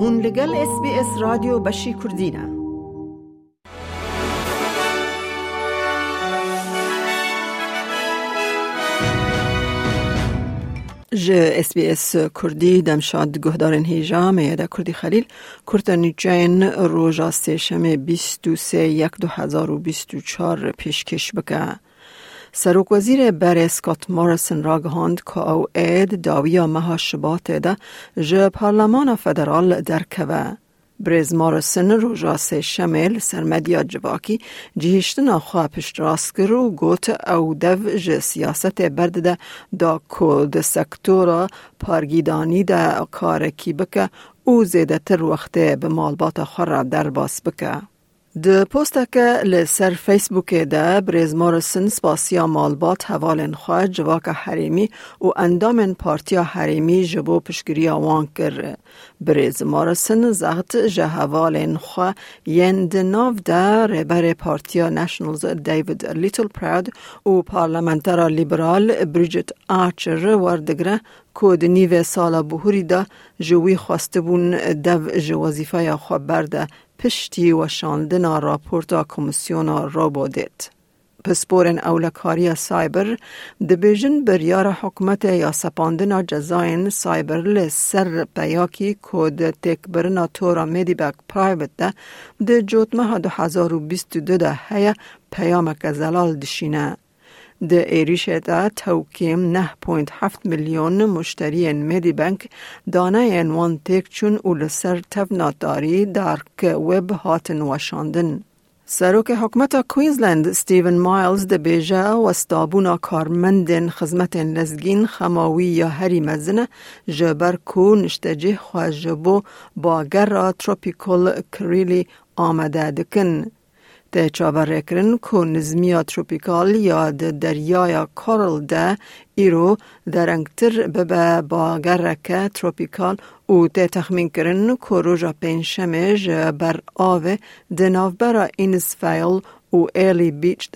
هون لگل اس بی اس رادیو بشی کردینه ج اس بی اس کردی دمشاد گهدارن هیجا میاده کردی خلیل. کرتنی جین روژا سیشم 23 یک 2024 پیشکش بکه. سروک وزیر بر اسکات مارسن را گهاند که او اید داویا مها شبات ده جه پارلمان فدرال در کوه. بریز مارسن رو جاسه شمل سر مدیا جواکی جهشتنا خواه پشت راست و گوت او دو جه سیاست برد ده دا کود سکتورا پارگیدانی ده کارکی بکه او زیده تر وقته به مالبات خورا در باس بکه. د پوسټکه له سر فیسبوک ده بریز مورسن سپاسیا مالبات حوالن خواه جواک حریمی و اندامن پارتیا حریمی جبو پشگری آوان کر. بریز مورسن زغت جه حوالن خواه یند ناو ده ربر پارتیا نشنلز دیوید لیتل پراود و پارلمنترا لیبرال بریجت آچر وردگره کود نیو سالا بهوری ده جوی خواسته بون جو وظیفه خواه برده. پشتی و شاندن راپورتا کمیسیونا را بودید. پسپورن اولکاری سایبر دبیجن بریار حکمت یا سپاندن جزاین سایبر لسر پیاکی کود تکبرنا تورا میدیبک پرایوت ده ده جوتمه دو هزار و بیست دو ده هیا پیامک زلال دشینه. د ایریش دا توکیم 9.7 میلیون مشتری مدی بانک دانه وان تک چون اول سر تفناتاری در که وب هاتن وشاندن. سروک حکمت کوینزلند ستیون مایلز د بیجا و استابونا کارمندن خدمت لزگین خماوی یا هری مزنه جبر کو نشتجه خواجبو باگر تروپیکل کریلی آمده دکن. ده چاور کرن که نزمیا تروپیکال یا ده دریای کارل ده ایرو درنگتر ببه با گرک تروپیکال او ده تخمین کرن که روژا پنشمه بر آوه ده نافبرا اینسفیل Beach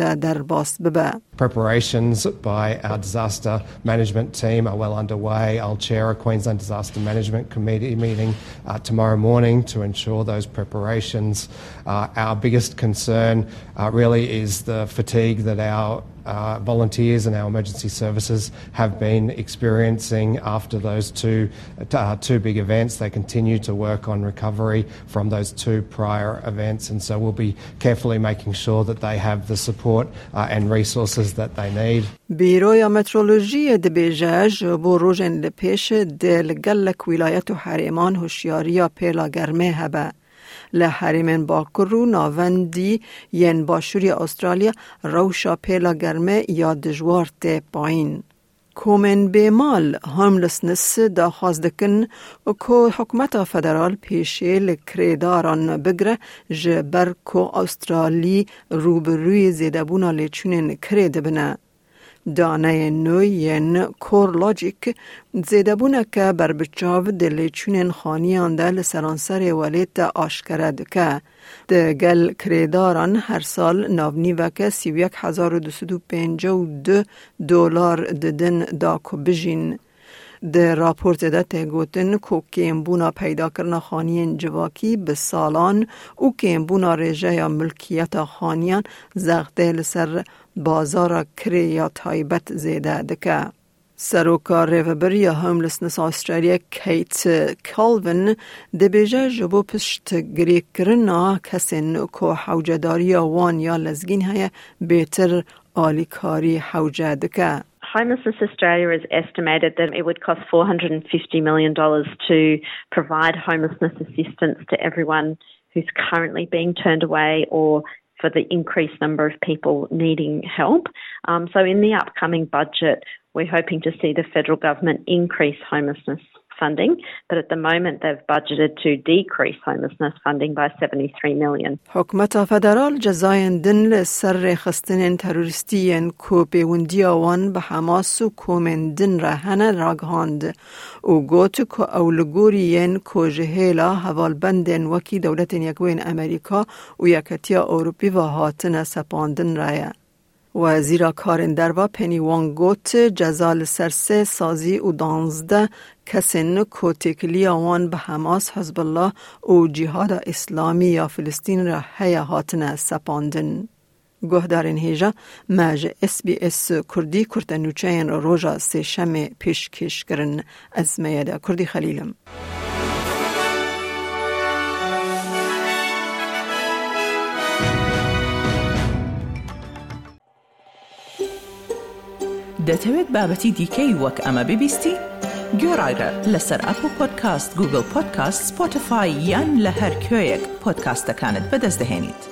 Preparations by our disaster management team are well underway. I'll chair a Queensland Disaster Management Committee meeting uh, tomorrow morning to ensure those preparations. Uh, our biggest concern uh, really is the fatigue that our uh, volunteers and our emergency services have been experiencing after those two, uh, two big events. They continue to work on recovery from those two prior events, and so we'll be carefully making sure that they have the support uh, and resources that they need. بیروی مترولوژی دبیجه بو روژن لپیش دل گلک ولایت و حریمان هوشیاری پیلا گرمه هبه. لحریمن باکرو ناوندی ین باشوری استرالیا روشا پیلا گرمه یا دجوار ته پایین. کومن بیمال هاملسنس دا و که حکمت فدرال پیشه لکریداران بگره جبر کو استرالی روبروی زیدبونا لیچونین کرید بنه. دانه نوین کور لاجیک زیده بونه که بر بچاو دلی چونین خانیان سرانسر ولیت آشکره دکه. ده گل کریداران هر سال ناونی وکه سی و دولار ددن دا بجین. ده راپورت ده ته گوتن کو بونا پیدا کرنا خانیان جواکی به سالان او بونا رژه یا ملکیت خانیان زغده لسر بازار کری یا تایبت زیده دکه. سروکار ریوبر یا هوملسنس آسترالیا کیت کالوین دبیجه جبو پشت گری کرنا کسین که حوجداری وان یا لزگین های بیتر آلیکاری حوجه دکه. Homelessness Australia has estimated that it would cost $450 million to provide homelessness assistance to everyone who's currently being turned away or for the increased number of people needing help. Um, so, in the upcoming budget, we're hoping to see the federal government increase homelessness funding, but at the moment they've budgeted to decrease homelessness funding by 73 million. حکومت فدرال جزاین دن لسر خستن تروریستی کو پیوندی آوان به حماس و کومن دن رهن راگهاند او گوت کو اولگوری کو جهیلا حوال بندن وکی دولت یکوین امریکا و یکتیا اوروپی و هاتن سپاندن رایه. و زیرا کارن دروا پنی وانگوت جزال سرسه سازی و دانزده کسین کوتکلی آوان به حماس حزب الله و جهاد اسلامی یا فلسطین را هیا هاتن سپاندن. گهدارین هیجا مج اس بی اس کردی کرتنوچین روژا سه شم پیش کش کرن از میاده کردی خلیلم. دەتەوێت بابەتی دیکەی وەک ئەمە ببیستی؟ گۆڕایرە لەسەر ئەپ و پۆدکاست گوگل پۆدکاست سپۆتفاای یان لە هەر کوێیەک پۆدکاستەکانت بەدەستدەێنیت.